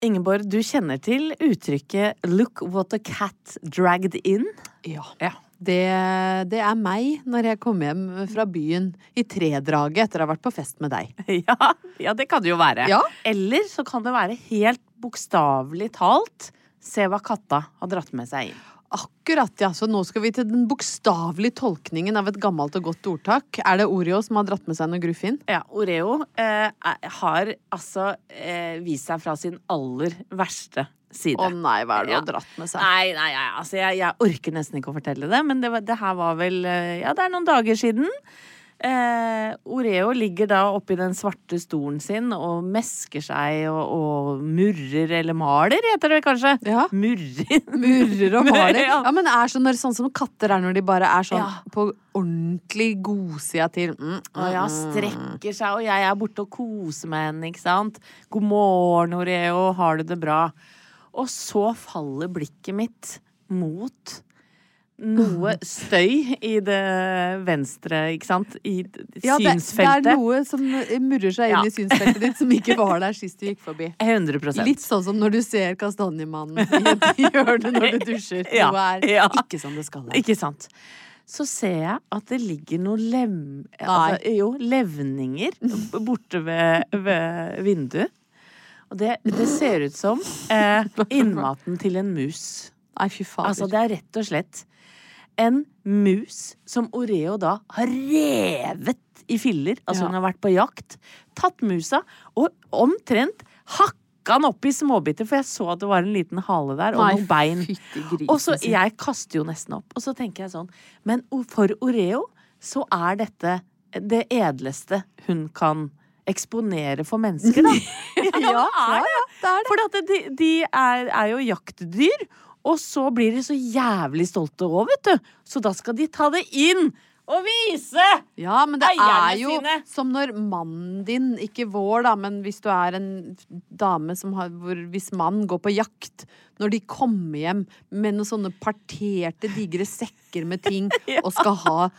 Ingeborg, du kjenner til uttrykket 'look what a cat dragged in'? Ja. Ja. Det, det er meg når jeg kommer hjem fra byen i tredraget etter å ha vært på fest med deg. Ja, ja det kan det jo være. Ja. Eller så kan det være helt bokstavelig talt 'se hva katta har dratt med seg inn'. Akkurat, ja. Så nå skal vi til den bokstavelige tolkningen av et gammelt og godt ordtak. Er det Oreo som har dratt med seg noe gruff inn? Ja, Oreo eh, har altså eh, vist seg fra sin aller verste side. Å nei, hva er det du Ja. har dratt med seg? Nei, nei, nei altså jeg, jeg orker nesten ikke å fortelle det, men det, det her var vel eh, Ja, det er noen dager siden. Eh, Oreo ligger da oppi den svarte stolen sin og mesker seg og, og murrer, eller maler, heter det kanskje. Ja. Murrer. Murrer og maler. Ja. Ja, men det er sånn, når, sånn som katter er når de bare er sånn Ja. på ordentlig godsida til mm, mm, ja, strekker seg, og jeg er borte og koser med henne, ikke sant. God morgen, Oreo, har du det bra? Og så faller blikket mitt mot noe støy i det venstre, ikke sant? I Ja, det, det er noe som murrer seg inn Ja. i synsfeltet ditt, som ikke var der sist du gikk forbi. 100%. Litt sånn som når du ser kastanjemannen i et hjørne når du dusjer. Ja, Noe er ikke som det skal være. Ikke sant? Så ser jeg at det ligger noen lem... Altså, jo, levninger borte ved, ved vinduet. Og det, det ser ut som eh, innmaten til en mus. Nei, fy fader. Altså, det er rett og slett en mus som Oreo da har revet i filler. Altså, Ja. hun har vært på jakt, tatt musa og omtrent hakka den opp i småbiter, for jeg så at det var en liten hale der, og Nei, noen bein. grisen Og så. Jeg kaster jo nesten opp, og så tenker jeg sånn Men for Oreo så er dette det edleste hun kan eksponere for mennesker, da. Ja, ja, det er det. For de, de er, er jo jaktdyr, og så blir de så jævlig stolte òg, vet du. Så da skal de ta det inn og vise! Ja, men det er jo sine. som når mannen din, ikke vår da, men hvis du er en dame som har hvor, Hvis mannen går på jakt, når de kommer hjem med noen sånne parterte, digre sekker med ting og skal ha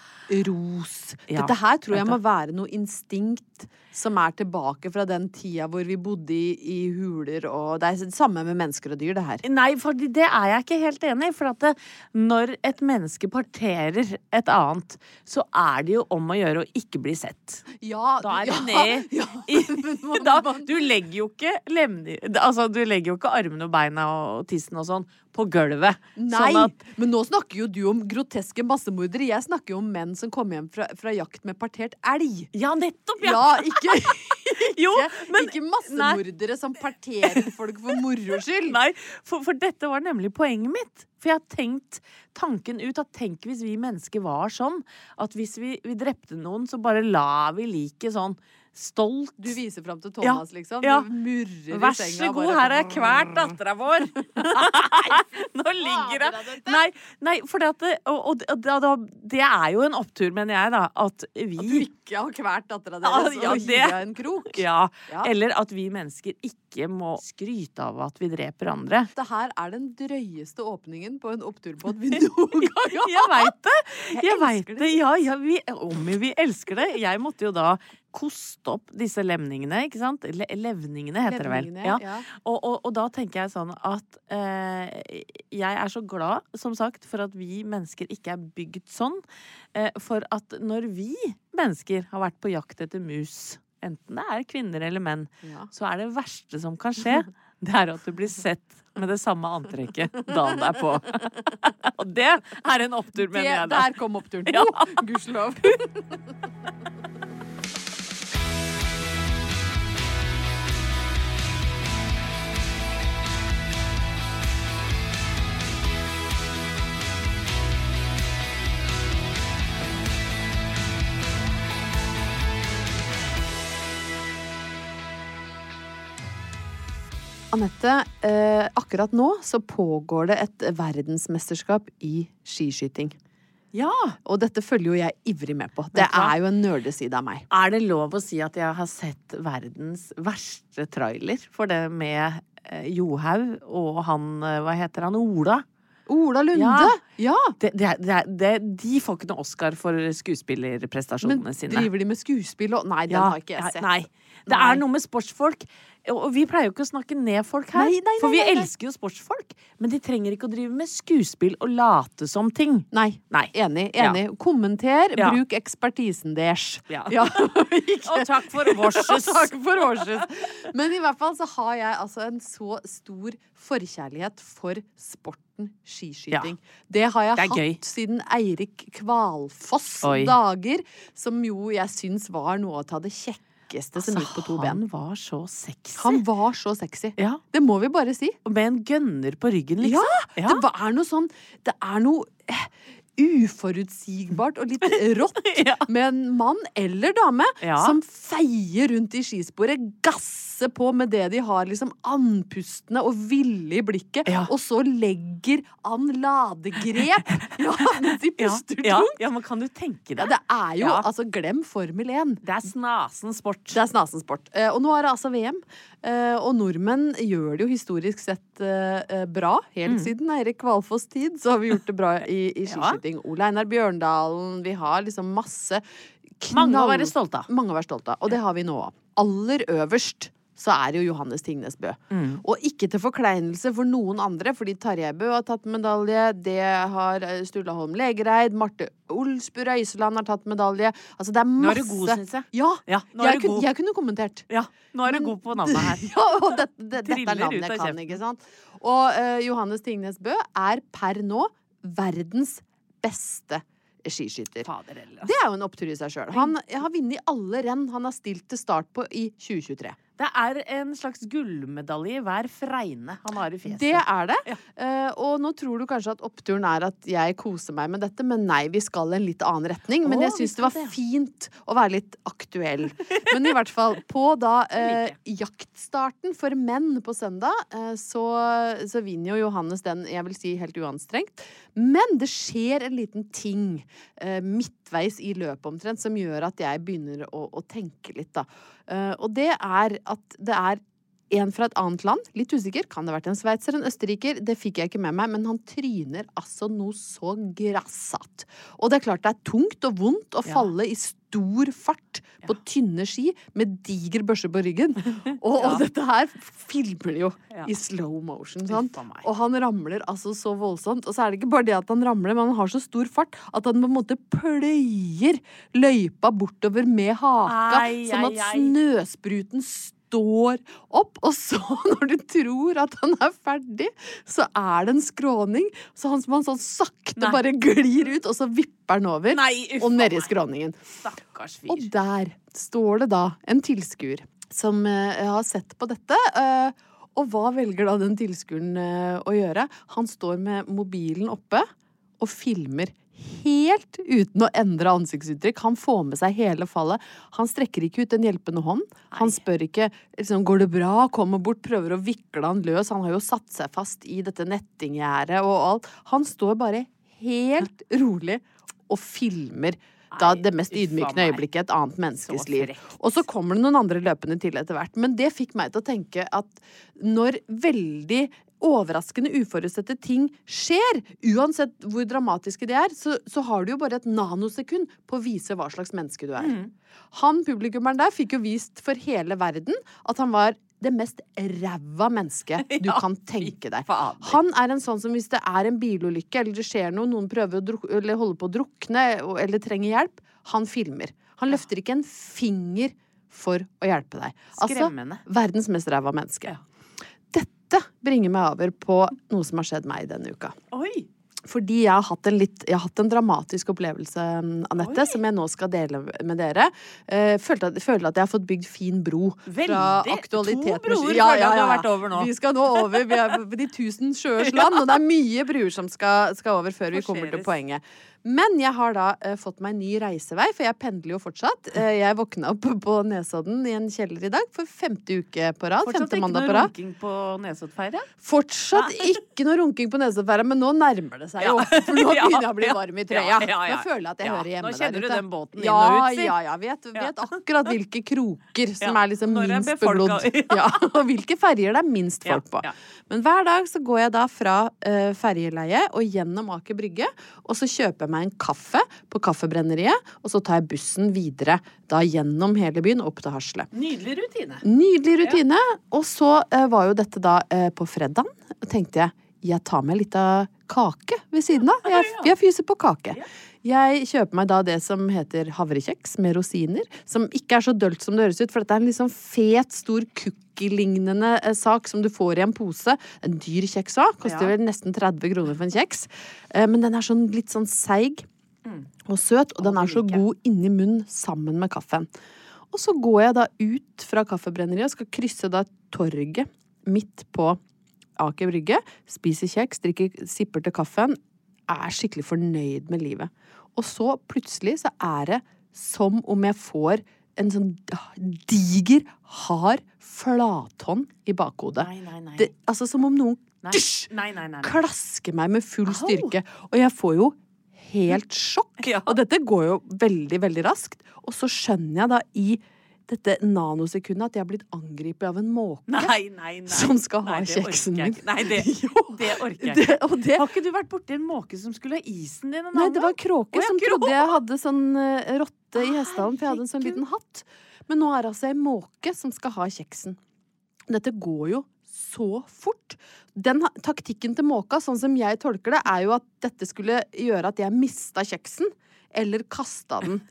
ros Ja, Dette her tror jeg må være noe instinkt som er tilbake fra den tida hvor vi bodde i, i huler og Det er det samme med mennesker og dyr, det her. Nei, for det er jeg ikke helt enig i. For at det, når et menneske parterer et annet, så er det jo om å gjøre å ikke bli sett. Ja, Da er det ja, ned ja, i da, Du legger jo ikke lemner Altså, du legger jo ikke armene og beina og tissen og sånn på gulvet. Nei, Sånn at men nå snakker jo du om groteske massemordere. Jeg snakker jo om menn som kommer hjem fra, fra jakt med partert elg. Ja, nettopp! Ja! Ja, ikke, jo, ikke, men ikke massemordere som parterer folk for moro skyld. Nei, for, for dette var nemlig poenget mitt. For jeg har tenkt tanken ut at tenk hvis vi mennesker var sånn at hvis vi, vi drepte noen, så bare la vi liket sånn stolt. Du viser fram til Thomas, liksom. ja. Du murrer Vær i senga. så god, her har jeg kvært dattera vår! Nå ligger jeg. Nei, nei for det, at og, og, og, da- da- det er jo en opptur, mener jeg, da, at vi At du ikke har kvært dattera Ja, deres ja, og det- hivet en krok. ja, Ja. Eller at vi mennesker ikke må skryte av at vi dreper andre. Dette her er den drøyeste åpningen på en oppturbåt vi noen gang har Jeg veit det! Jeg veit det. det. Ja, ja, vi, om vi elsker det. Jeg måtte jo da koste opp disse lemningene, ikke sant? Le levningene heter det vel. Ja. ja. Og, og, og da tenker jeg sånn at eh, jeg er så glad, som sagt, for at vi mennesker ikke er bygd sånn. Eh, for at når vi mennesker har vært på jakt etter mus, enten det er kvinner eller menn, Ja. så er det verste som kan skje, det er at du blir sett med det samme antrekket dagen derpå. Og det er en opptur, Det, jeg da. der kom oppturen. Ja. Oh, Gudskjelov. Anette, eh, akkurat nå så pågår det et verdensmesterskap i skiskyting. Ja! Og dette følger jo jeg ivrig med på. Det er jo en nerdeside av meg. Er det lov å si at jeg har sett verdens verste trailer for det med eh, Johaug og han, eh, hva heter han, Ola? Ola Lunde! Ja. Ja! Det, det, det, de får ikke noe Oscar for Men skuespillerprestasjonene sine. driver de med skuespill og Nei, den Ja, har ikke jeg sett. Nei. Det Nei. er noe med sportsfolk. Og vi pleier jo ikke å snakke ned folk her, Nei, nei, for vi elsker jo sportsfolk. Men de trenger ikke å drive med skuespill og late som ting. Nei. Enig. enig. Kommenter, Ja. bruk ekspertisen deres. Ja. Og takk for vårses. Takk for vårses. Men i hvert fall så har jeg altså en så stor forkjærlighet for sporten skiskyting. Det har jeg Det hatt gøy. siden Eirik Kvalfoss Oi. dager, som jo jeg syns var noe av det kjekkeste som gikk på to ben. han var så sexy. Han var så sexy. ja. Det må vi bare si. Med en gønner på ryggen, Ja, ja. Det er noe sånn Det er noe eh, uforutsigbart og litt rått Ja. med en mann eller dame Ja. som feier rundt i skisporet, gasser på med det de har, liksom andpustne og ville i blikket, Ja. og så legger an ladegrep ja, mens de puster ja, tungt. ja, men kan du tenke deg? det er jo. Altså, glem Formel 1. Det er snasen sport. Det er snasen sport. Eh, og nå er det altså VM. Eh, og nordmenn gjør det jo historisk sett eh, eh, bra. Helt siden Eirik Kvalfoss' tid så har vi gjort det bra i, i Ja. skiskyting. Ole Einar Bjørndalen. Vi har liksom masse Mange å knall- være stolte av. Mange å være stolte av. Og det har vi nå òg. Aller øverst så er det jo Johannes Tingnes Bø. Mm. Og ikke til forkleinelse for noen andre, fordi Tarjei Bø har tatt medalje, det har eh, Sturla Holm Legereid, Marte Olsbu Røiseland har tatt medalje. Altså det er masse Nå er du god, syns jeg. Ja, Ja, er jeg, du kunne, jeg kunne kommentert. Ja, nå er du god på navnet her. Ja, og det, det, dette er navnet jeg kan, ikke sant? Og uh, Johannes Tingnes Bø er per nå verdens beste skiskytter. Fader heller, Det er jo en opptur i seg sjøl. Han har vunnet alle renn han har stilt til start på i 2023. Det er en slags gullmedalje i hver fregne han har i fjeset. Det er det. Ja. Uh, og nå tror du kanskje at oppturen er at jeg koser meg med dette, men nei, vi skal en litt annen retning. Men oh, jeg syns det var det. fint å være litt aktuell. Men i hvert fall, på da uh, jaktstarten for menn på søndag, uh, så, så vinner jo Johannes den, jeg vil si helt uanstrengt. Men det skjer en liten ting eh, midtveis i løpet omtrent som gjør at jeg begynner å, å tenke litt, da. Uh, og det er at det er en fra et annet land, litt usikker, kan det ha vært en sveitser, en østerriker, det fikk jeg ikke med meg, men han tryner altså noe så grassat. Og det er klart det er tungt og vondt å Ja. falle i stor fart på tynne ski med diger børse på ryggen. Og, og dette her filmer de jo i slow motion, sant? Og han ramler altså så voldsomt. Og så er det ikke bare det at han ramler, men han har så stor fart at han på en måte pløyer løypa bortover med haka, sånn at snøspruten står opp. Og så, når du tror at han er ferdig, så er det en skråning. Så han han sånn sakte Nei. bare glir ut, og så vipper han over. Nei, uffa, og nedi skråningen. Stakkars Og der står det da en tilskuer som uh, har sett på dette. Uh, og hva velger da den tilskueren uh, å gjøre? Han står med mobilen oppe og filmer helt uten å endre ansiktsuttrykk. Han får med seg hele fallet. Han strekker ikke ut en hjelpende hånd. Han spør ikke liksom, går det bra, kommer bort, prøver å vikle han løs. Han har jo satt seg fast i dette nettinggjerdet og alt. Han står bare helt rolig og filmer da det mest ydmykende øyeblikket et annet menneskes liv. Og så kommer det noen andre løpende til etter hvert. Men det fikk meg til å tenke at når veldig overraskende, uforutsette ting skjer, uansett hvor dramatiske de er, så, så har du jo bare et nanosekund på å vise hva slags menneske du er. Mm. Han publikummeren der fikk jo vist for hele verden at han var det mest ræva mennesket du Ja, kan tenke deg. Han er en sånn som hvis det er en bilulykke eller det skjer noe, noen prøver å druk eller holder på å drukne eller trenger hjelp, han filmer. Han løfter ikke en finger for å hjelpe deg. Skremmende. Altså, verdens mest ræva menneske. Ja. Dette bringer meg over på noe som har skjedd meg denne uka. Oi! Fordi jeg har hatt en, litt, jeg har hatt en dramatisk opplevelse, Anette, som jeg nå skal dele med dere. Uh, følte at, føler at jeg har fått bygd fin bro. Veldig. To broer ja, ja, ja, har vært over nå. Vi skal nå over. Vi er på de tusen sjøers land, og det er mye bruer som skal, skal over før vi kommer til poenget. Men jeg har da uh, fått meg ny reisevei, for jeg pendler jo fortsatt. Uh, jeg våkna opp på Nesodden i en kjeller i dag for femte uke på rad. Fortsatt femte ikke mandag noe på rad. runking på Nesoddfeira? Fortsatt ikke noe runking på nesepæra, men nå nærmer det seg jo. For nå begynner jeg å bli varm i trøya. ja, ja, ja. Nå føler jeg at jeg Ja, hører hjemme nå kjenner du ute. den båten inn ja, og ut, si. Ja, ja. Vet, vet akkurat hvilke kroker som Ja, er liksom minst beglodd. Ja, og hvilke ferjer det er minst folk på. ja. Men hver dag så går jeg da fra uh, ferjeleie og gjennom Aker Brygge, og så kjøper jeg meg en kaffe på Kaffebrenneriet, og så tar jeg bussen videre da gjennom hele byen opp til Hasle. Nydelig rutine. Nydelig rutine. Og så eh, var jo dette da eh, på fredagen. tenkte jeg jeg tar meg litt av kake ved siden av. Jeg, jeg fyser på kake. Jeg kjøper meg da det som heter havrekjeks med rosiner. Som ikke er så dølt som det høres ut, for dette er en litt sånn fet, stor cookie-lignende eh, sak som du får i en pose. En dyr kjeks òg. Koster vel nesten 30 kroner for en kjeks. Eh, Men den er sånn litt sånn seig og søt, og den er så god inni munnen sammen med kaffen. Og så går jeg da ut fra kaffebrenneriet og skal krysse da torget midt på Aker Brygge. Spiser kjeks, drikker, sipper til kaffen. Er skikkelig fornøyd med livet. Og så plutselig så er det som om jeg får en sånn diger, hard flathånd i bakhodet. Nei, nei, nei. Det, altså som om noen Nei, dysj, klasker meg med full styrke. Og jeg får jo helt sjokk. Ja. Og dette går jo veldig, veldig raskt. Og så skjønner jeg da i dette nanosekundet at jeg har blitt angrepet av en måke. Nei, nei, nei. Som skal ha kjeksen min. Nei, det, det orker jeg ikke. det, Har ikke du vært borti en måke som skulle ha isen din en nei, det var en kråke Å, som trodde jeg hadde sånn uh, rotte i hestehalen, for jeg hadde en sånn liten hatt. Men nå er det altså ei måke som skal ha kjeksen. Dette går jo så fort. Den taktikken til måka, sånn som jeg tolker det, er jo at dette skulle gjøre at jeg mista kjeksen. Eller kasta den.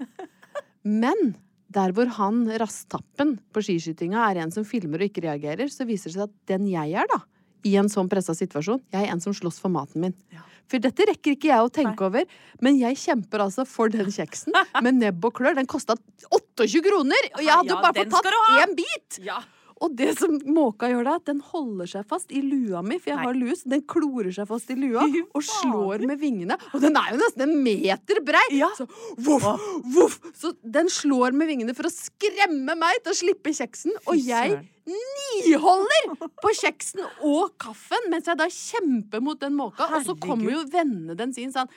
Men der hvor han rasttappen på skiskytinga er en som filmer og ikke reagerer, så viser det seg at den jeg er, da, i en sånn pressa situasjon, jeg er en som slåss for maten min. Ja. For dette rekker ikke jeg å tenke over, men jeg kjemper altså for den kjeksen med nebb og klør. Den kosta 28 kroner, og jeg hadde jo Ja, bare fått tatt én bit! Ja. Og det som måka gjør da, at den holder seg fast i lua mi, for jeg Nei. har lus. den klorer seg fast i lua og slår med vingene. Og den er jo nesten en meter brei! Ja. Så voff, voff. Så den slår med vingene for å skremme meg til å slippe kjeksen, og jeg niholder på kjeksen og kaffen mens jeg da kjemper mot den måka, og så kommer jo vennene dens inn sånn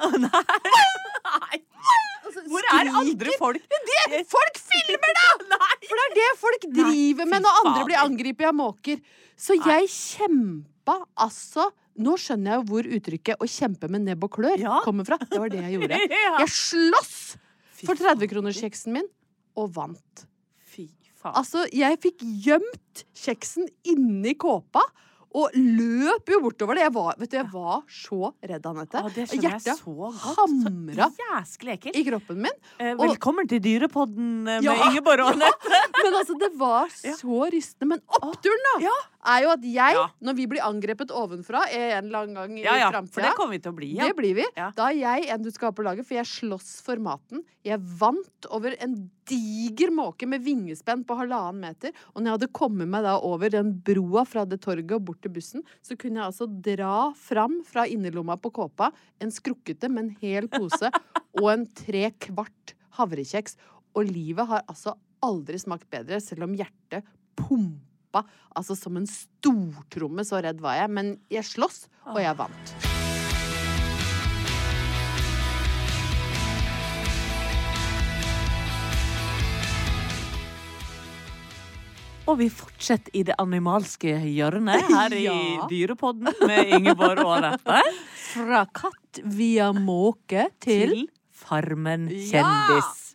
Nei. og Hvor er andre folk? Det, folk filmer da! For det er det folk driver med når andre blir angrepet av måker. Så jeg kjempa altså Nå skjønner jeg hvor uttrykket 'å kjempe med nebb og klør' Ja. kommer fra. Det var det jeg gjorde. Jeg sloss for 30-kronerskjeksen min, og vant. Fy. Altså, jeg fikk gjemt kjeksen inni kåpa. Og løp jo bortover det. Jeg var, vet du, jeg var så redd, Anette. Ah, Og Hjertet så hamra i kroppen min. Eh, og- Velkommen til Dyrepodden eh, med Ja. Ingeborg og Anette. Men altså, det var så rystende. Men oppturen, da, Ja. Er jo at jeg, Ja. når vi blir angrepet ovenfra en eller annen gang Ja, i ja, for framtida det kommer vi til å bli. Ja. Det blir vi. Ja. Da er jeg en du skal ha på laget, for jeg slåss for maten. Jeg vant over en diger måke med vingespenn på halvannen meter. Og når jeg hadde kommet meg da over den broa fra det torget og bort til bussen, så kunne jeg altså dra fram fra innerlomma på kåpa en skrukkete, men hel pose og en tre kvart havrekjeks. Og livet har altså aldri smakt bedre, selv om hjertet pumpa altså som en stortromme. Så redd var jeg. Men jeg slåss, og jeg vant. Og vi fortsetter i det animalske hjørnet her i Ja. Dyrepodden med Ingeborg og Anette. Fra katt via måke til, Til Farmen kjendis. Ja,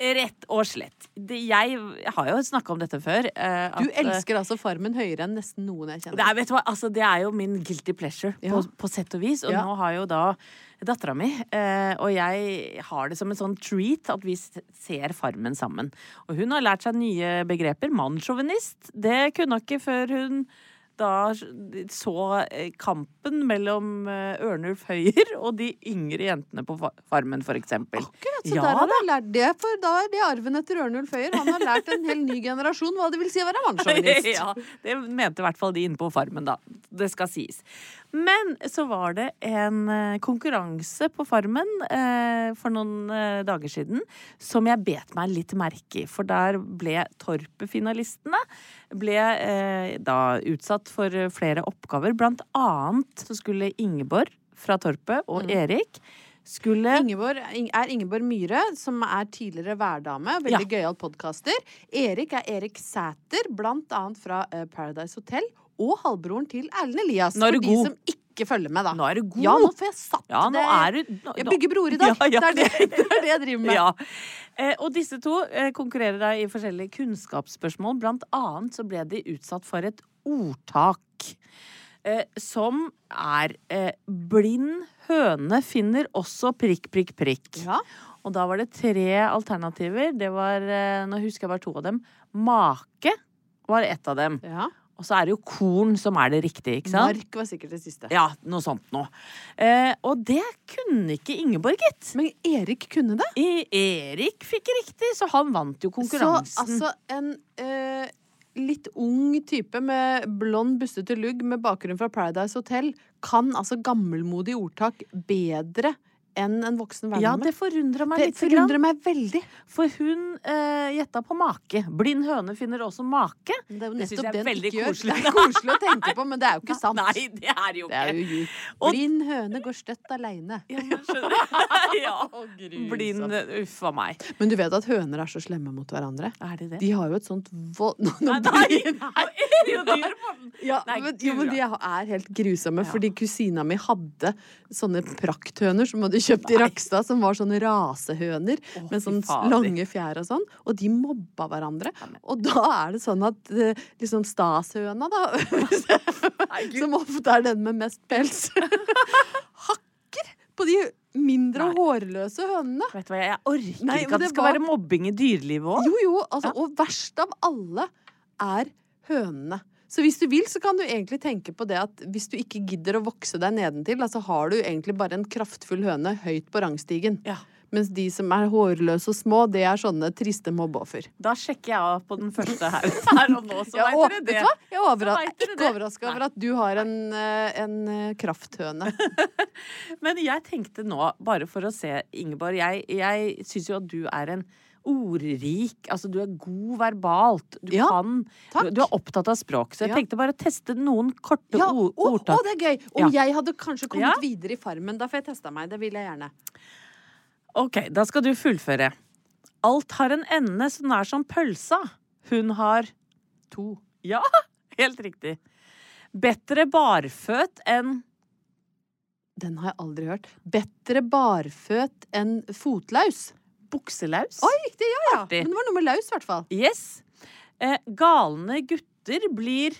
rett og slett. Det, jeg har jo snakka om dette før. eh, Du at, eh, elsker altså Farmen høyere enn nesten noen jeg kjenner. Du hva? Altså, det er jo min guilty pleasure, Ja. på, på sett og vis. Og Ja. nå har jo da dattera mi, eh, og jeg har det som en sånn treat at vi ser Farmen sammen. Og hun har lært seg nye begreper. Mannssjåvinist. Det kunne hun ikke før hun da så eh, kampen mellom eh, Ørnulf Høyer og de yngre jentene på Farmen, for eksempel. Akkurat, så Ja der har jeg lært det, for da er det arven etter Ørnulf Høyer. Han har lært en hel ny generasjon hva det vil si å være mannssjåvinist. ja, det mente i hvert fall de inne på Farmen, da. Det skal sies. Men så var det en eh, konkurranse på Farmen eh, for noen eh, dager siden som jeg bet meg litt merke i. For der ble Torpet-finalistene ble eh, da utsatt for eh, flere oppgaver. Blant annet så skulle Ingeborg fra Torpet og Erik skulle Ingeborg er Ingeborg Myhre, som er tidligere værdame. Veldig gøyal podkaster. Erik er Erik Sæter, blant annet fra eh, Paradise Hotel. Og halvbroren til Erlend Elias. Er For de god. som ikke følger med, da. Nå er du god. Ja, nå får jeg satt Ja, nå det. du nå- Jeg bygger broer i dag. Ja. Det, er det, det er det jeg driver med. Ja. Eh, og disse to eh, konkurrerer da i forskjellige kunnskapsspørsmål. Blant annet så ble de utsatt for et ordtak. Eh, som er eh, 'blind høne finner også prikk, prikk, prikk'. Ja. Og da var det tre alternativer. Det var, eh, nå husker jeg bare to av dem. Make var ett av dem. Ja. Og så er det jo korn som er det riktige, ikke sant? Mark var sikkert det siste. Ja, noe sånt noe. Eh, og det kunne ikke Ingeborg, gitt. Men Erik kunne det. I Erik fikk riktig, så han vant jo konkurransen. Så altså en eh, litt ung type med blond, bustete lugg med bakgrunn fra Paradise Hotel kan altså gammelmodig ordtak bedre enn en voksen ja, det forundrer meg det litt. grann, forundrer meg veldig. For hun eh, gjetta på make. Blind høne finner også make. Det er jo Det nettopp er det veldig koselig. Det er koselig å tenke på, men det er jo ikke sant. Nei, det er jo Det er ikke. jo. Blind høne går støtt aleine. Ja, skjønner ja. Blind Uff a meg. Men du vet at høner er så slemme mot hverandre? Er de det? De har jo et sånt vold... Nå, nå Nei, nei, det den. Ja, Nei, men, jo, men de er helt grusomme, fordi kusina mi hadde sånne prakthøner som hadde kjøpt i Rakstad, som var sånne rasehøner oh, med fy sånn lange fjær og sånn, og de mobba hverandre. Og da er det sånn at eh, liksom Stashøna, da, som ofte er den med mest pels, hakker på de mindre Nei. hårløse hønene. Vet du hva, jeg orker Nei, ikke at det skal var- være mobbing i dyrelivet òg. Jo, jo, altså, og verst av alle er hønene. Så hvis du vil, så kan du egentlig tenke på det at hvis du ikke gidder å vokse deg nedentil, altså har du egentlig bare en kraftfull høne høyt på rangstigen. Ja. Mens de som er hårløse og små, det er sånne triste mobbeoffer. Da sjekker jeg av på den første her, her og nå, så Ja, vet og, dere vet det. du hva? Jeg er overra- Så vet ikke overraska over at du har en, eh, en eh, krafthøne. Men jeg tenkte nå, bare for å se, Ingeborg, jeg, jeg syns jo at du er en ordrik Altså, du er god verbalt. Du Ja, kan takk. du, er opptatt av språk, så jeg Ja. tenkte bare å teste noen korte Ja, ord, å, å, det er gøy! Om jeg hadde kanskje kommet Ja. videre i Farmen, da får jeg testa meg. Det vil jeg gjerne. OK, da skal du fullføre. Alt har en ende så nær som pølsa. Hun har To. Ja, helt riktig. Bedre barføt enn Den har jeg aldri hørt. Bedre barføt enn fotlaus. Bukselaus. Oi, riktig! Ja, ja. Artig. Men det var noe med laus, i hvert fall. Yes. Eh, galne gutter blir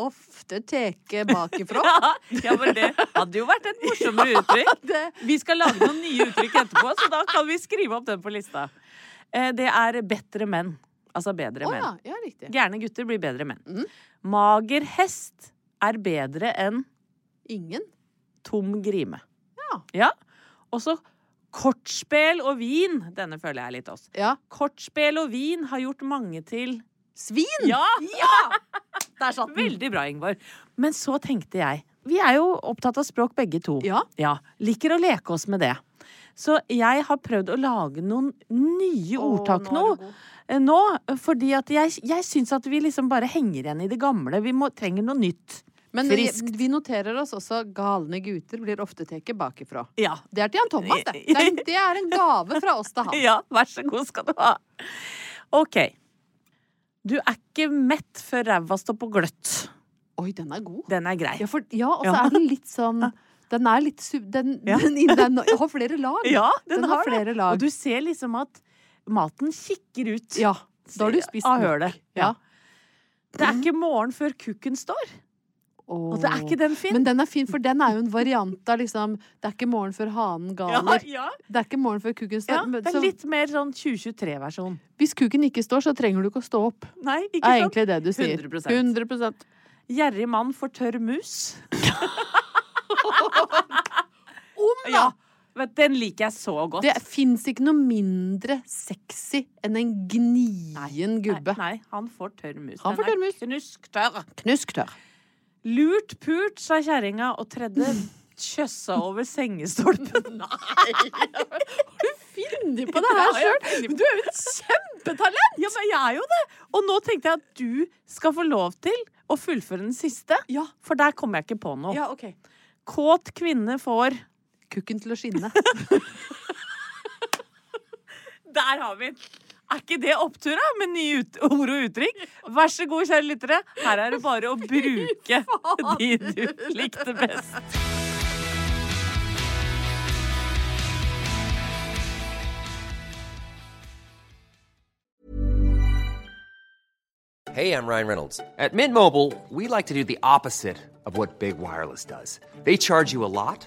Ofte teke bakifra. Ja, men det hadde jo vært et morsommere uttrykk. Vi skal lage noen nye uttrykk etterpå, så da kan vi skrive opp den på lista. Eh, det er bedre menn. Altså bedre å menn. ja, ja. Gærne gutter blir bedre menn. Mm. Mager hest er bedre enn Ingen. tom grime. Ja. ja. Og så kortspel og vin. Denne føler jeg er litt oss. Ja. Kortspel og vin har gjort mange til Svin! Ja! Der satt den. Veldig bra, Ingvor. Men så tenkte jeg Vi er jo opptatt av språk begge to. Ja. ja. Liker å leke oss med det. Så jeg har prøvd å lage noen nye ordtak nå. eh, Nå, fordi at jeg, jeg syns at vi liksom bare henger igjen i det gamle. Vi må, trenger noe nytt. Men vi, vi noterer oss også galne gutter blir ofte tatt bakifra. Ja. Det er til Jan Thomas, det. Det er, det er en gave fra oss til han. ja, vær så god skal du ha. OK. Du er ikke mett før ræva står på gløtt. Oi, den er god. Den er grei. Ja, for, ja og så Ja. er den litt sånn Den er litt. Den, Ja. den, den, har flere lag. Ja, Den har det. flere lag. Og du ser liksom at maten kikker ut. Ja, da har du spist nok. hølet. Ja. Det er ikke morgen før kukken står. Og det er ikke den fin. Men den er fin, for den er jo en variant av liksom Det er ikke morgen før hanen galer. ja, Det er ikke morgen før kuken står. ja, det så er litt mer sånn 2023-versjon. hvis kuken ikke står, så trenger du ikke å stå opp. Nei, ikke er egentlig det du sier. 100%. 100%. Gjerrig mann får tørr mus. Om, da! Ja, den liker jeg så godt. Det fins ikke noe mindre sexy enn en gnien gubbe. Nei, nei, han får tørr mus. Han får tørr mus. Knusktørr. Knusktørr. Lurt pult, sa kjerringa og tredde kjøssa over sengestolpen. Du Finner på det her sjøl! Du er jo et kjempetalent! Ja, men jeg er jo det! Og nå tenkte jeg at du skal få lov til å fullføre den siste. Ja. For der kommer jeg ikke på noe. ja, OK. Kåt kvinne får Kukken til å skinne. Der har vi den! Er ikke det opptur, da? Med nye ut ord og uttrykk? Vær så god, kjære lyttere. Her er det bare å bruke de du likte best. Hey, I'm Ryan Reynolds. At Mint Mobile, we like to do the opposite of what Big Wireless does. They charge you a lot,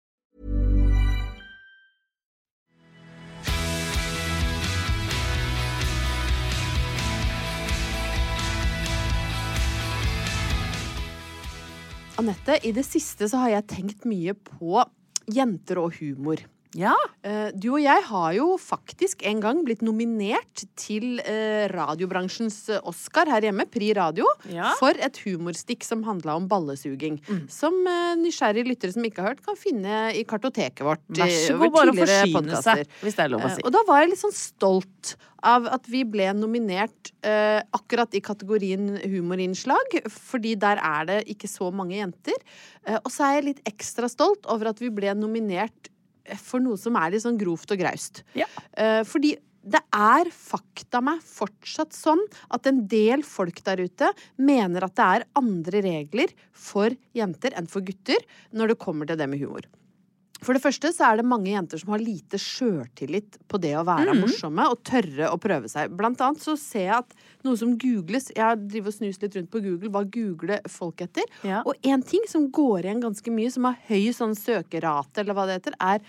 Anette, i det siste så har jeg tenkt mye på jenter og humor. Ja. Eh, Du og jeg har jo faktisk en gang blitt nominert til eh, radiobransjens eh, Oscar her hjemme, Pri Radio, Ja. for et humorstikk som handla om ballesuging. Som eh, nysgjerrige lyttere som ikke har hørt, kan finne i kartoteket vårt. Vær så god, bare forsyne podcaster. seg, hvis det er lov å si. Og da var jeg litt sånn stolt av at vi ble nominert eh, akkurat i kategorien humorinnslag, fordi der er det ikke så mange jenter. Eh, og så er jeg litt ekstra stolt over at vi ble nominert for noe som er litt sånn grovt og graust. Ja. Eh, fordi det er fakta meg fortsatt sånn at en del folk der ute mener at det er andre regler for jenter enn for gutter når det kommer til det med humor. For det første så er det mange jenter som har lite sjøltillit på det å være morsomme og tørre å prøve seg. Blant annet så ser jeg at noe som googles Jeg har drivet og snust litt rundt på Google hva googler folk etter. Ja. Og en ting som går igjen ganske mye, som har høy sånn søkerate, eller hva det heter, er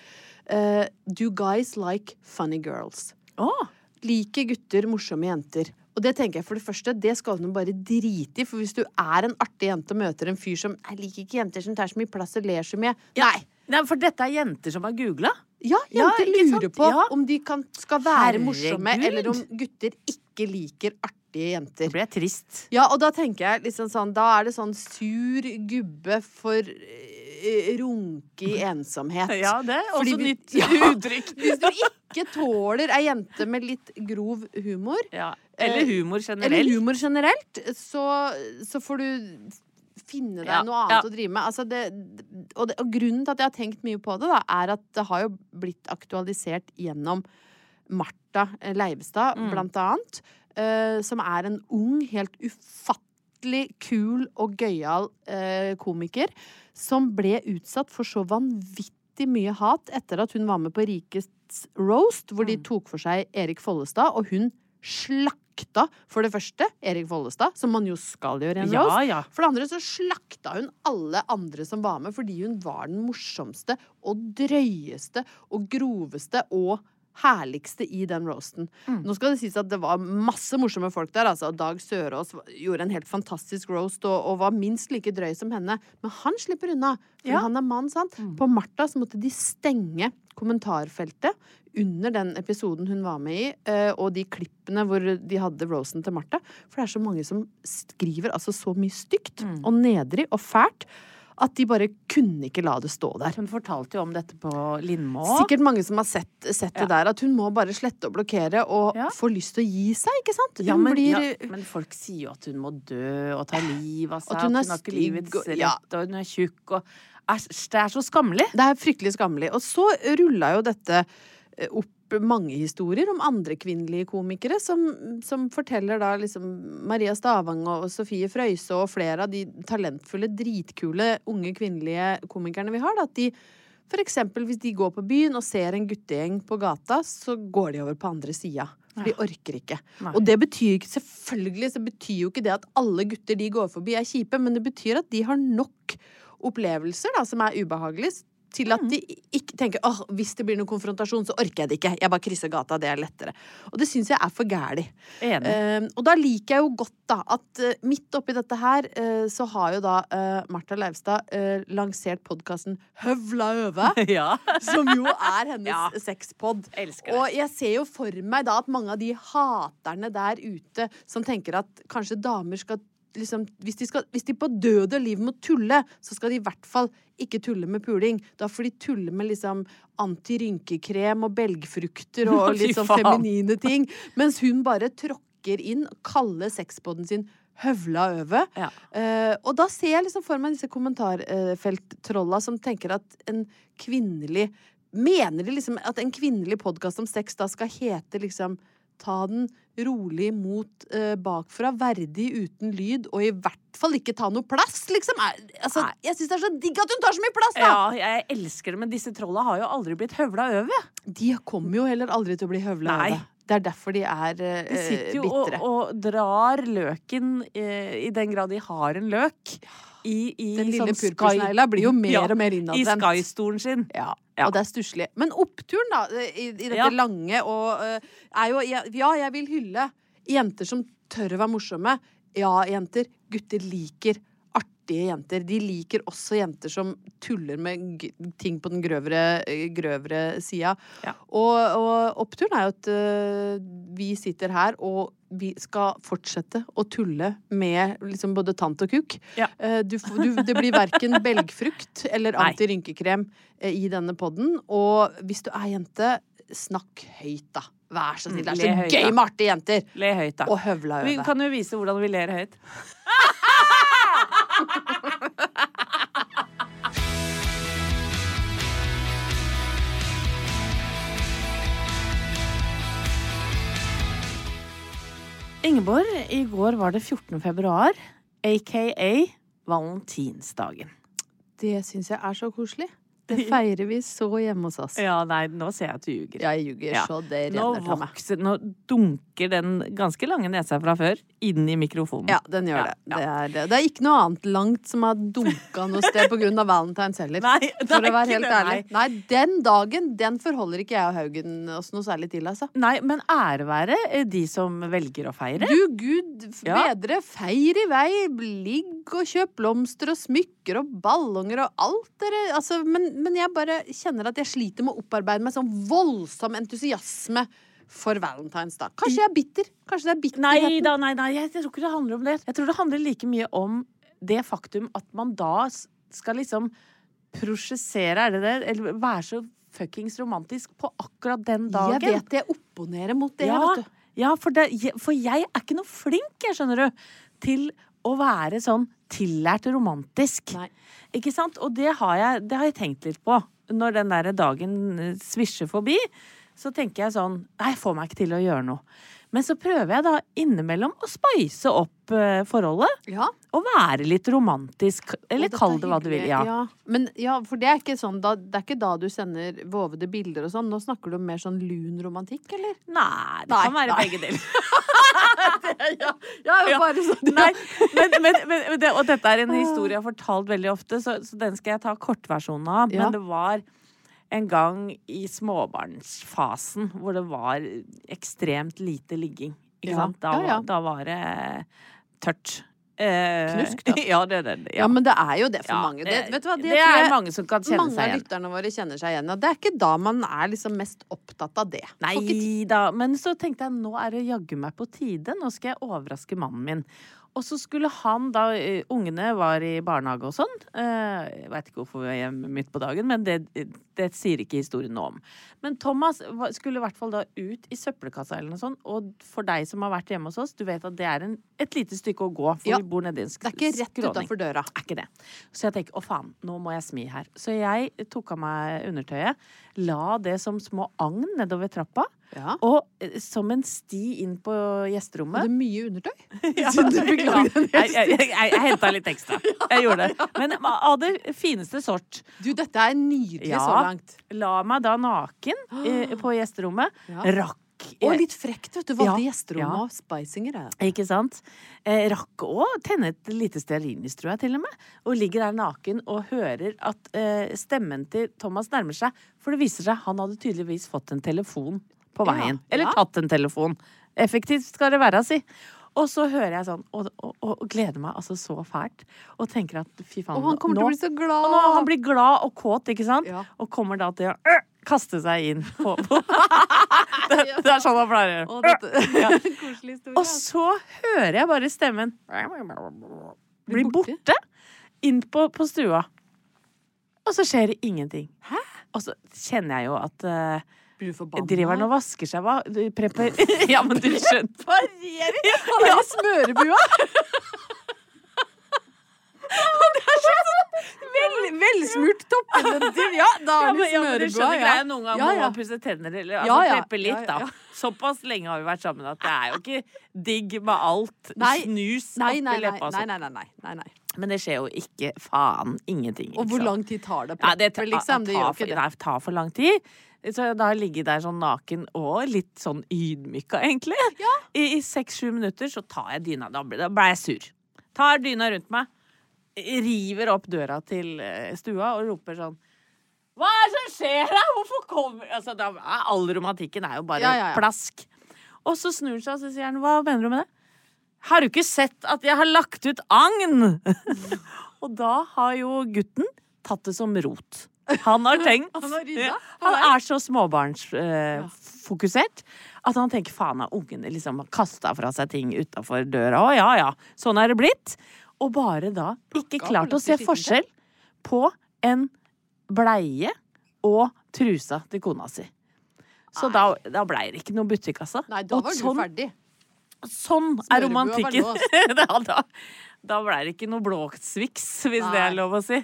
uh, Do guys like funny girls? Oh. Liker gutter morsomme jenter? Og det tenker jeg for det første, det skal du bare drite i. For hvis du er en artig jente og møter en fyr som Jeg liker ikke jenter som tar så mye plass og ler så mye. Nei! Nei, for dette er jenter som har googla? Ja, jenter ja, lurer på Ja. om de kan, skal være Herregud. morsomme, eller om gutter ikke liker artige jenter. Da blir jeg trist. Ja, og da tenker jeg liksom sånn Da er det sånn sur gubbe for eh, runke i ensomhet. Ja, det er også Fordi, nytt Ja. uttrykk. Hvis du ikke tåler ei jente med litt grov humor, Ja. Eller humor generelt. eller humor generelt, så, så får du finne deg Ja, noe annet ja. å drive med. Altså det, og, det, og grunnen til at jeg har tenkt mye på det, da, er at det har jo blitt aktualisert gjennom Martha Leivestad, Mm. blant annet. Uh, som er en ung, helt ufattelig kul og gøyal uh, komiker. Som ble utsatt for så vanvittig mye hat etter at hun var med på Rikets roast, hvor Mm. de tok for seg Erik Follestad, og hun slakta for det første Erik Follestad, som man jo skal gjøre i en Ja, roast. ja. For det andre så slakta hun alle andre som var med, fordi hun var den morsomste og drøyeste og groveste og herligste i den roasten. Mm. Nå skal det sies at det var masse morsomme folk der. altså Dag Sørås gjorde en helt fantastisk roast og, og var minst like drøy som henne. Men han slipper unna, for Ja. han er mann, sant? På Martha så måtte de stenge kommentarfeltet under den episoden hun var med i, eh, og de klippene hvor de hadde rosen til Martha. For det er så mange som skriver altså så mye stygt og nedrig og fælt at de bare kunne ikke la det stå der. Hun fortalte jo om dette på Lindmo. Sikkert mange som har sett, sett Ja. det der, at hun må bare slette og blokkere og Ja. få lyst til å gi seg, ikke sant? Hun Ja men, blir ja, men folk sier jo at hun må dø og ta livet av seg. At hun er har ikke livets og- rett, ja. og hun er tjukk og Æsj, det er så skammelig. Det er fryktelig skammelig. Og så rulla jo dette opp mange historier om andre kvinnelige komikere som, som forteller da liksom Maria Stavang og Sofie Frøyse og flere av de talentfulle, dritkule unge kvinnelige komikerne vi har, da, at de for eksempel hvis de går på byen og ser en guttegjeng på gata, så går de over på andre sida. For de orker ikke. Nei. Og det betyr ikke Selvfølgelig så betyr jo ikke det at alle gutter de går forbi, er kjipe, men det betyr at de har nok opplevelser da, som er ubehagelige, til at de ikke tenker åh, hvis det blir noen konfrontasjon, så orker jeg det ikke. Jeg bare krysser gata, det er lettere. Og det syns jeg er for gæli. Enig. Eh, og da liker jeg jo godt da at uh, midt oppi dette her, uh, så har jo da uh, Martha Leivstad eh, lansert podkasten Høvla øve, ja. Som jo er hennes Ja. sexpod. Og jeg ser jo for meg da at mange av de haterne der ute som tenker at kanskje damer skal liksom hvis de, skal, hvis de på døde liv må tulle, så skal de i hvert fall ikke tulle med puling. Da får de tulle med liksom antirynkekrem og belgfrukter og Fy litt sånn feminine ting. Mens hun bare tråkker inn og kaller sexboden sin høvla over. Ja. Uh, og da ser jeg liksom for meg disse kommentarfelttrolla som tenker at en kvinnelig Mener de liksom at en kvinnelig podkast om sex da skal hete liksom Ta den rolig mot eh, bakfra, verdig uten lyd, og i hvert fall ikke ta noe plass, liksom. Altså, jeg syns det er så digg at hun tar så mye plass, da! Ja, jeg elsker det, men disse trolla har jo aldri blitt høvla over. De kommer jo heller aldri til å bli høvla over. Det er derfor de er eh, De sitter jo og, og drar løken, eh, i den grad de har en løk, i, i Den lille sånn purpursnegla blir jo mer Ja, og mer I Sky-stolen sin. Ja, Ja. og det er stusslig. Men oppturen, da, i, i dette Ja. lange og øh, er jo Ja, jeg vil hylle jenter som tør å være morsomme. Ja, jenter. Gutter liker artige jenter. De liker også jenter som tuller med ting på den grøvere, øh, grøvere sida. Ja. Og, og oppturen er jo at uh, vi sitter her, og vi skal fortsette å tulle med liksom både tant og kuk. Ja. Eh, Du, du, det blir verken belgfrukt eller antirynkekrem eh, i denne podden. Og hvis du er jente, snakk høyt, da. Vær så snill. Det er Mm, så høyt, gøy med artige jenter! Le høyt, da. Og høvla Vi over. kan jo vise hvordan vi ler høyt. Ingeborg, i går var det 14. februar, aka valentinsdagen. Det syns jeg er så koselig. Det feirer vi så hjemme hos oss. Ja, nei, nå ser jeg at du ljuger. Jeg ljuger Ja. så det Nå renner meg. vokser Nå dunker den ganske lange nesa fra før inn i mikrofonen. Ja, den gjør Ja, det. Det, er, det. det er ikke noe annet langt som har dunka noe sted på grunn av valentines heller. Nei, For å være helt det, ærlig. Nei, den dagen, den forholder ikke jeg og Haugen oss noe særlig til, altså. Nei, men ære være eh, de som velger å feire. Du gud bedre, feir i vei, ligg og kjøp blomster og smykker og ballonger og alt dere altså, men, men jeg bare kjenner at jeg sliter med å opparbeide meg sånn voldsom entusiasme for valentines, da. Kanskje jeg er bitter? Kanskje det er bitterheten? Nei da, nei, nei, jeg tror ikke det handler om det. Jeg tror det handler like mye om det faktum at man da skal liksom prosjessere, er det det? Eller være så fuckings romantisk på akkurat den dagen. Jeg vet det. jeg opponerer mot det, ja, vet du. ja for, det, for jeg er ikke noe flink, jeg skjønner du, til å være sånn tillært romantisk. Nei. Ikke sant? Og det har, jeg, det har jeg tenkt litt på. Når den der dagen svisjer forbi, så tenker jeg sånn Nei, jeg får meg ikke til å gjøre noe. Men så prøver jeg da innimellom å spice opp eh, forholdet. Ja. Og være litt romantisk. Eller Og kall det hva du vil. Ja. Ja. Men ja, for det er ikke sånn da, Det er ikke da du sender vovede bilder og sånn. Nå snakker du om mer sånn lun romantikk, eller? Nei, det Nei, kan være nei. begge deler. Ja, ja, Ja. bare sånn. Nei, men, men, men, det, og dette er en historie jeg har fortalt veldig ofte, så, så den skal jeg ta kortversjonen av. Men det var en gang i småbarnsfasen hvor det var ekstremt lite ligging. Ikke Ja. sant? Da. Da var det tørt. Eh, Knusk, da. ja, det, det, Ja, men det er jo det for Ja, mange. Det, vet du hva, det det er mange som kan kjenne mange seg av igjen. lytterne våre kjenner seg igjen Og Det er ikke da man er liksom mest opptatt av det. Nei da, men så tenkte jeg nå er det jaggu meg på tide. Nå skal jeg overraske mannen min. Og så skulle han da Ungene var i barnehage og sånn. Eh, Jeg veit ikke hvorfor vi er hjemme midt på dagen, men det, det sier ikke historien noe om. Men Thomas skulle i hvert fall da ut i søppelkassa eller noe sånt. Og for deg som har vært hjemme hos oss, du vet at det er en, et lite stykke å gå. For Ja. vi bor nedi en skråning. Det er ikke rett utafor døra. Er ikke det. Så jeg tenker å faen, nå må jeg smi her. Så jeg tok av meg undertøyet, la det som små agn nedover trappa, Ja. og eh, som en sti inn på gjesterommet. er mye undertøy. Ja, fikk jeg, jeg, jeg, jeg henta litt ekstra. Jeg gjorde det. Men av det fineste sort. Du, dette er nydelig Ja. så langt. La meg da naken eh, på gjesterommet. Ja. Rakk Og litt frekt, vet du. Valgte Ja, gjesterommet ja. og spicinger. er. Ikke sant? Eh, rakk å tenne et lite stearinlys, tror jeg til og med. Og ligger der naken og hører at eh, stemmen til Thomas nærmer seg. For det viser seg han hadde tydeligvis fått en telefon på Ja, veien. Eller tatt en telefon. Effektivt skal det være, si. Og så hører jeg sånn, og, og, og gleder meg altså så fælt. Og tenker at fy faen Og han kommer til å bli så glad. og nå, han blir glad og kåt, ikke sant? Ja. Og kommer da til å øh, kaste seg inn på, på Det, det er sånn han pleier å gjøre. Og så hører jeg bare stemmen bli borte. borte inn på, på stua. Og så skjer det ingenting. Og så kjenner jeg jo at uh, Blir forbanna? Driver han og vasker seg hva? Du Prepper Ja, men du skjønner Parerer! Han er i smørebua! Vel, velsmurt toppendentil. Ja, da er det ja, men smørebua. skjønner Ja. Noen ganger Ja, må man pusse tenner eller altså, Ja, ja. litt, Ja, ja, ja. da. Såpass lenge har vi vært sammen at det er jo ikke digg med alt Nei. snus Nei, oppi nei, nei, leppa. nei, sånn. nei, nei, nei, nei, nei. Men det skjer jo ikke faen ingenting. Og hvor lang tid tar det? Ja, det liksom? Det tar, for, det. nei, tar for lang tid. Så da har jeg ligget der sånn naken og litt sånn ydmyka, egentlig. I, i seks-sju minutter så tar jeg dyna. Da ble, da ble jeg sur. Tar dyna rundt meg, river opp døra til eh, stua og roper sånn Hva er det som skjer her? Hvorfor kommer Altså, da all romantikken er jo bare Ja, ja, ja. plask. Og så snur han seg og så sier han, hva mener du med det? Har du ikke sett at jeg har lagt ut agn? og da har jo gutten tatt det som rot. Han har tenkt Han har? Han er så småbarnsfokusert at han tenker faen av ungene liksom kasta fra seg ting utafor døra. Å ja ja, sånn er det blitt. Og bare da ikke klart å se forskjell på en bleie og trusa til kona si. Så da, da blei det ikke noe butikk, altså. Nei, da var du sånn, ferdig. Sånn er romantikken. låst. da da, ble det ikke noe blåsviks, hvis det er lov å si.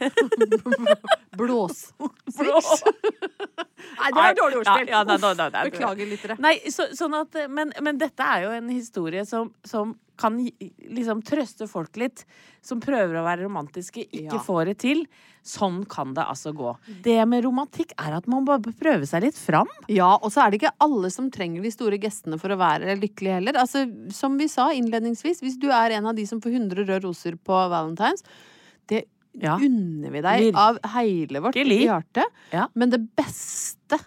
Blås. Blå. Nei, det var dårlig ordspill. Ja, ja, nei, nei, nei, nei. Beklager, lyttere. Nei, så, sånn at, men, men dette er jo en historie som, som kan liksom trøste folk litt. Som prøver å være romantiske, ikke Ja. får det til. Sånn kan det altså gå. Det med romantikk er at man bare prøver seg litt fram. Ja, og så er det ikke alle som trenger de store gestene for å være lykkelig heller. Altså, som vi sa innledningsvis, hvis du er en av de som får 100 røde roser på Valentine's, det Ja. unner vi deg av hele vårt hjerte. Ja. Men det beste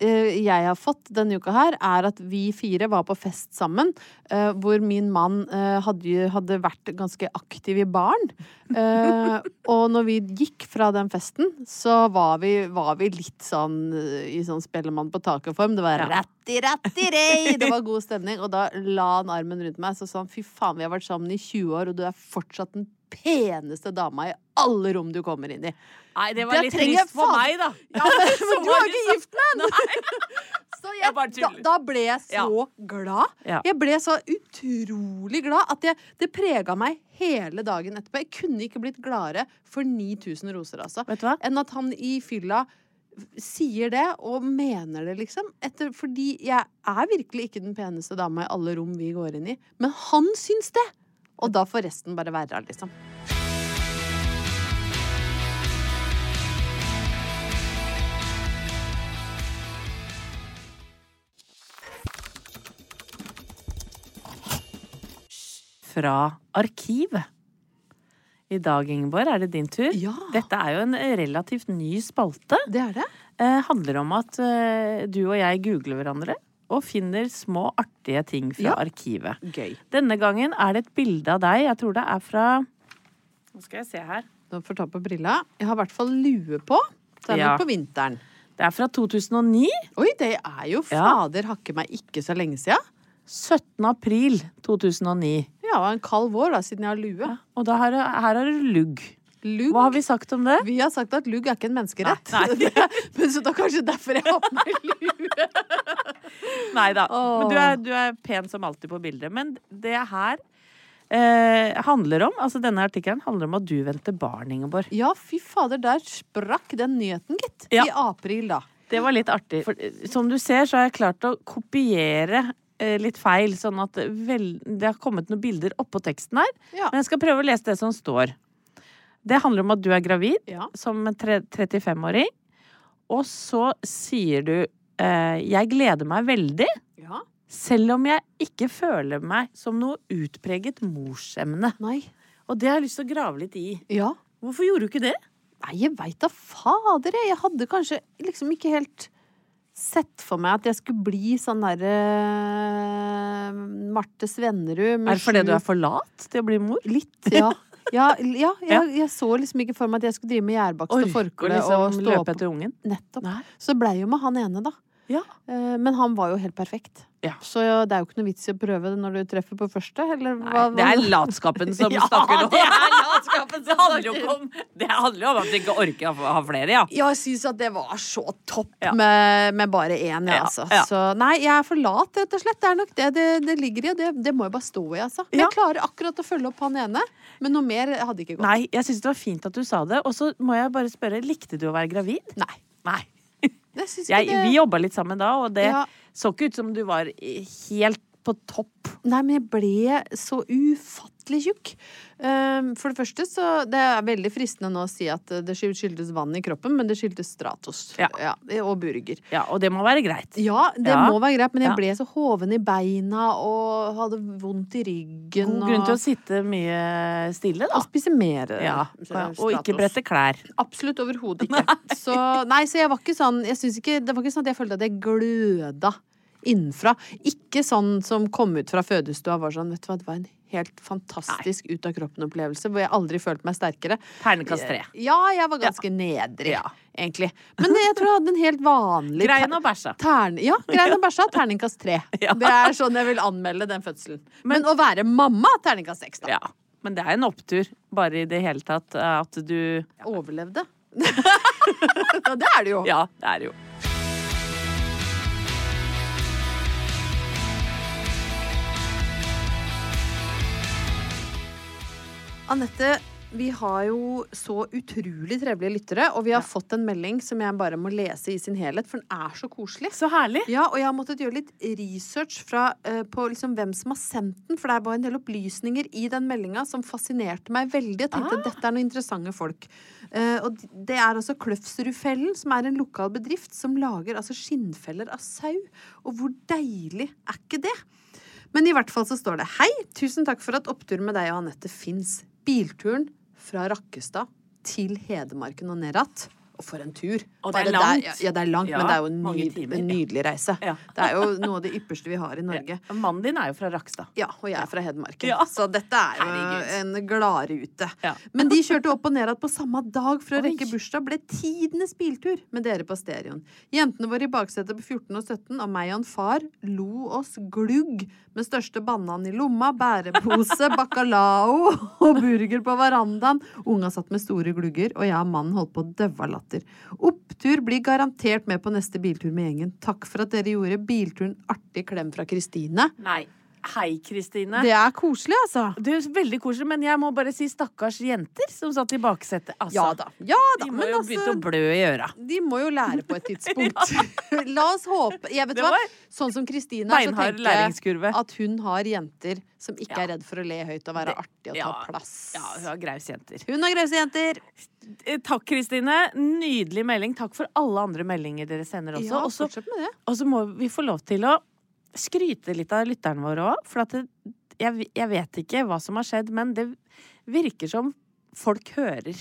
jeg har fått denne uka her, er at vi fire var på fest sammen. eh, hvor min mann eh, hadde, hadde vært ganske aktiv i baren. Eh, og når vi gikk fra den festen, så var vi, var vi litt sånn eh, i sånn Spellemann på taket-form. Det var ratti, ratti, rei! Det var god stemning. Og da la han armen rundt meg så sa han fy faen, vi har vært sammen i 20 år, og du er fortsatt den peneste dama i alle rom du kommer inn i. Nei, det var Det litt trist for meg, da. Ja, men, men du er ikke gift med henne! Så Jeg da, da ble jeg så glad. Ja. Jeg ble så utrolig glad at jeg, det prega meg hele dagen etterpå. Jeg kunne ikke blitt gladere for 9000 roser, altså. Vet du hva? Enn at han i fylla sier det, og mener det, liksom. Etter, fordi jeg er virkelig ikke den peneste dama i alle rom vi går inn i. Men han syns det! Og da får resten bare være, liksom. Fra arkivet. I dag, Ingeborg, er det din tur. Ja. Dette er jo en relativt ny spalte. Det er det. eh, handler om at eh, du og jeg googler hverandre og finner små artige ting fra Ja. arkivet. Gøy. Denne gangen er det et bilde av deg. Jeg tror det er fra Nå skal jeg se her. Du får ta på brilla. Jeg har i hvert fall lue på. Det er Ja. nok på vinteren. Det er fra 2009. Oi, det er jo Ja. hakke meg ikke så lenge siden. 17. april 2009. Ja, det var en kald vår da, siden jeg har lue. Og da her, her har du lugg. Lugg. Hva har vi sagt om det? Vi har sagt at lugg er ikke en menneskerett. Nei, nei. Men så da kanskje derfor jeg har på meg lue. Nei da. Men du er, du er pen som alltid på bildet. Men det her eh, handler om Altså denne artikkelen handler om at du venter barn, Ingeborg. Ja, fy fader, der sprakk den nyheten, gitt. Ja. I april, da. Det var litt artig. For, eh, som du ser, så har jeg klart å kopiere eh, litt feil, sånn at det vel, det har kommet noen bilder oppå teksten her. Ja. Men jeg skal prøve å lese det som står. Det handler om at du er gravid Ja. som en 35-åring. Og så sier du eh, 'jeg gleder meg veldig', ja. selv om jeg ikke føler meg som noe utpreget morsemne. Nei. Og det har jeg lyst til å grave litt i. Ja. Hvorfor gjorde du ikke det? Nei, jeg veit da fader, jeg. Jeg hadde kanskje liksom ikke helt sett for meg at jeg skulle bli sånn derre Marte Svennerud Er det fordi du er for lat til å bli mor? Litt, ja. Ja, ja, jeg, jeg så liksom ikke for meg at jeg skulle drive med gjærbakst og forkle liksom og stå løpe etter ungen? Nettopp. Nei. Så det blei jo med han ene, da. Ja. Eh, Men han var jo helt perfekt. Ja. Så det er jo ikke noe vits i å prøve det når du treffer på første, eller Nei, hva? det er latskapen som Ja, snakker nå. det Det handler jo om Det handler om at du ikke orker å ha flere, ja. Ja, jeg syns at det var så topp med, med bare én, jeg, Ja, altså. Så nei, jeg er for lat, rett og slett. Det er nok det det, det ligger i, det, det må jeg bare stå i, altså. Jeg klarer akkurat å følge opp han ene, men noe mer hadde ikke gått. Nei, jeg syns det var fint at du sa det. Og så må jeg bare spørre, likte du å være gravid? Nei. Nei. Jeg vi jobba litt sammen da, og det Ja. så ikke ut som du var helt på topp. Nei, men jeg ble så ufattelig tjukk. Um, for det første så Det er veldig fristende nå å si at det skyld- skyldtes vann i kroppen, men det skyldtes Stratos. Ja. og burger. Ja, og det må være greit. Ja, det Ja. må være greit, men jeg ble så hoven i beina og hadde vondt i ryggen. God grunn til å sitte mye stille, da. og spise mer. Ja, og ikke brette klær. Absolutt overhodet ikke. Så, nei, så jeg var ikke sånn jeg synes ikke, Det var ikke sånn at jeg følte at jeg gløda innenfra. Ikke sånn som kom ut fra fødestua var sånn, vet du hva, det var en helt fantastisk ut av kroppen-opplevelse hvor jeg aldri følte meg sterkere. Ternekast tre. Ja, jeg var ganske nedrig, Ja. egentlig. Men jeg tror jeg hadde en helt vanlig Grein og bæsja. Terne, ja, grein og bæsja, terningkast tre. Ja. Det er sånn jeg vil anmelde den fødselen. Men, å være mamma, terningkast seks, da. Ja. Men det er en opptur, bare i det hele tatt, at du Overlevde. ja, det er det jo. Ja, det er det jo. Anette, vi har jo så utrolig trevelige lyttere, og vi har fått en melding som jeg bare må lese i sin helhet, for den er så koselig. Så herlig. Ja, og jeg har måttet gjøre litt research fra, uh, på liksom hvem som har sendt den, for det var en del opplysninger i den meldinga som fascinerte meg veldig. Jeg tenkte at dette er noen interessante folk. Uh, og det er altså Kløfsrudfellen, som er en lokal bedrift som lager altså skinnfeller av sau. Og hvor deilig er ikke det? Men i hvert fall så står det Hei, tusen takk for at oppturen med deg og Anette fins. Bilturen fra Rakkestad til Hedmarken og ned. Og for en tur. Og det er langt. Der, ja, det er langt, Ja, men det er jo en, ny, timer. en nydelig reise. Ja. Det er jo noe av det ypperste vi har i Norge. Ja. Mannen din er jo fra Rakstad. Ja, og jeg er fra Hedmarken. Ja. Så dette er jo Herregud. en gladrute. Ja. Men de kjørte opp og ned igjen på samme dag for å rekke bursdag. Ble tidenes biltur med dere på stereoen. Jentene våre i baksetet på 14 og 17, og meg og en far lo oss glugg med største banan i lomma, bærepose, bacalao og burger på verandaen. Unga satt med store glugger, og jeg og mannen holdt på å døve av latter. Opptur blir garantert med på neste biltur med gjengen. Takk for at dere gjorde bilturen artig. Klem fra Kristine. Nei. Hei, Kristine. Det er koselig, altså. Det er veldig koselig, men jeg må bare si stakkars jenter som satt i baksetet. Altså, Ja da. Ja da. De må Men jo begynne å altså, blø i øra. de må jo lære på et tidspunkt. La oss håpe Jeg vet Det hva, Sånn som Kristine er, så tenker jeg at hun har jenter som ikke Ja. er redd for å le høyt og være Det- artig og ta plass. Ja, hun har grause jenter. Hun har grause jenter. Eh, Takk, Kristine. Nydelig melding. Takk for alle andre meldinger dere sender også. Ja, Og fortsett med det. Og så må vi få lov til å skryte litt av lytterne våre òg. For det, jeg, jeg vet ikke hva som har skjedd, men det virker som folk hører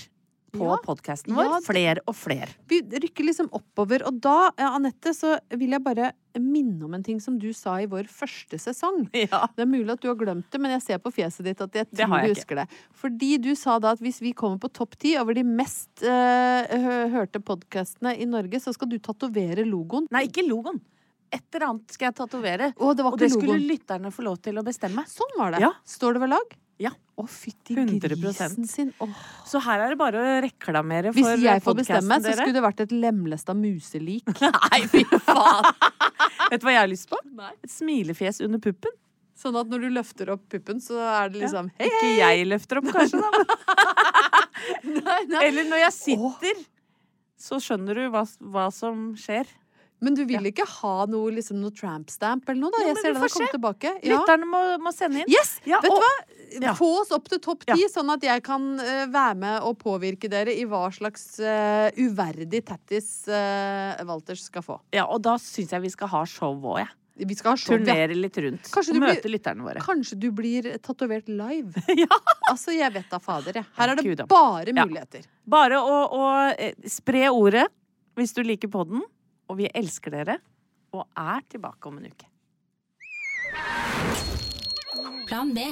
på Ja. podkasten vår. Ja, Flere og flere. Vi rykker liksom oppover. Og da, ja, Anette, så vil jeg bare minne om en ting som du sa i vår første sesong. Ja. Det er mulig at du har glemt det, men jeg ser på fjeset ditt at jeg tror du husker det. Fordi du sa da at hvis vi kommer på topp ti over de mest uh, hørte podkastene i Norge, så skal du tatovere logoen. Nei, ikke logoen. Et eller annet skal jeg tatovere. Og det var Og det skulle lytterne få lov til å bestemme. Sånn var det. Ja. Står det ved lag? Ja. Å, fytti 100%. grisen sin. Åh. Så her er det bare å reklamere for Hvis jeg får bestemme, så dere. skulle det vært et lemlesta muselik. Nei, fy faen! Vet du hva jeg har lyst på? Et smilefjes under puppen. Sånn at når du løfter opp puppen, så er det liksom Hei, Ikke jeg løfter opp, kanskje, da. nei, nei. Eller når jeg sitter, så skjønner du hva, hva som skjer. Men du vil ikke ha noe, liksom, noe tramp stamp eller noe, da? Jo, jeg ser den har kommet tilbake. Ja. Lytterne må, må sende inn. Yes! Ja, Vet du hva? Ja. Få oss opp til topp Ja. ti, sånn at jeg kan uh, være med og påvirke dere i hva slags uh, uverdig tattis uh, Walters skal få. Ja, og da syns jeg vi skal ha show òg, jeg. Vi skal ha show. Ja. Turnere litt rundt. Kanskje og møte blir- lytterne våre. Kanskje du blir tatovert live. Ja. Altså, jeg vet da fader, jeg. Her er det bare Ja. muligheter. Bare å, å spre ordet hvis du liker podden. Og vi elsker dere. Og er tilbake om en uke. Plan B.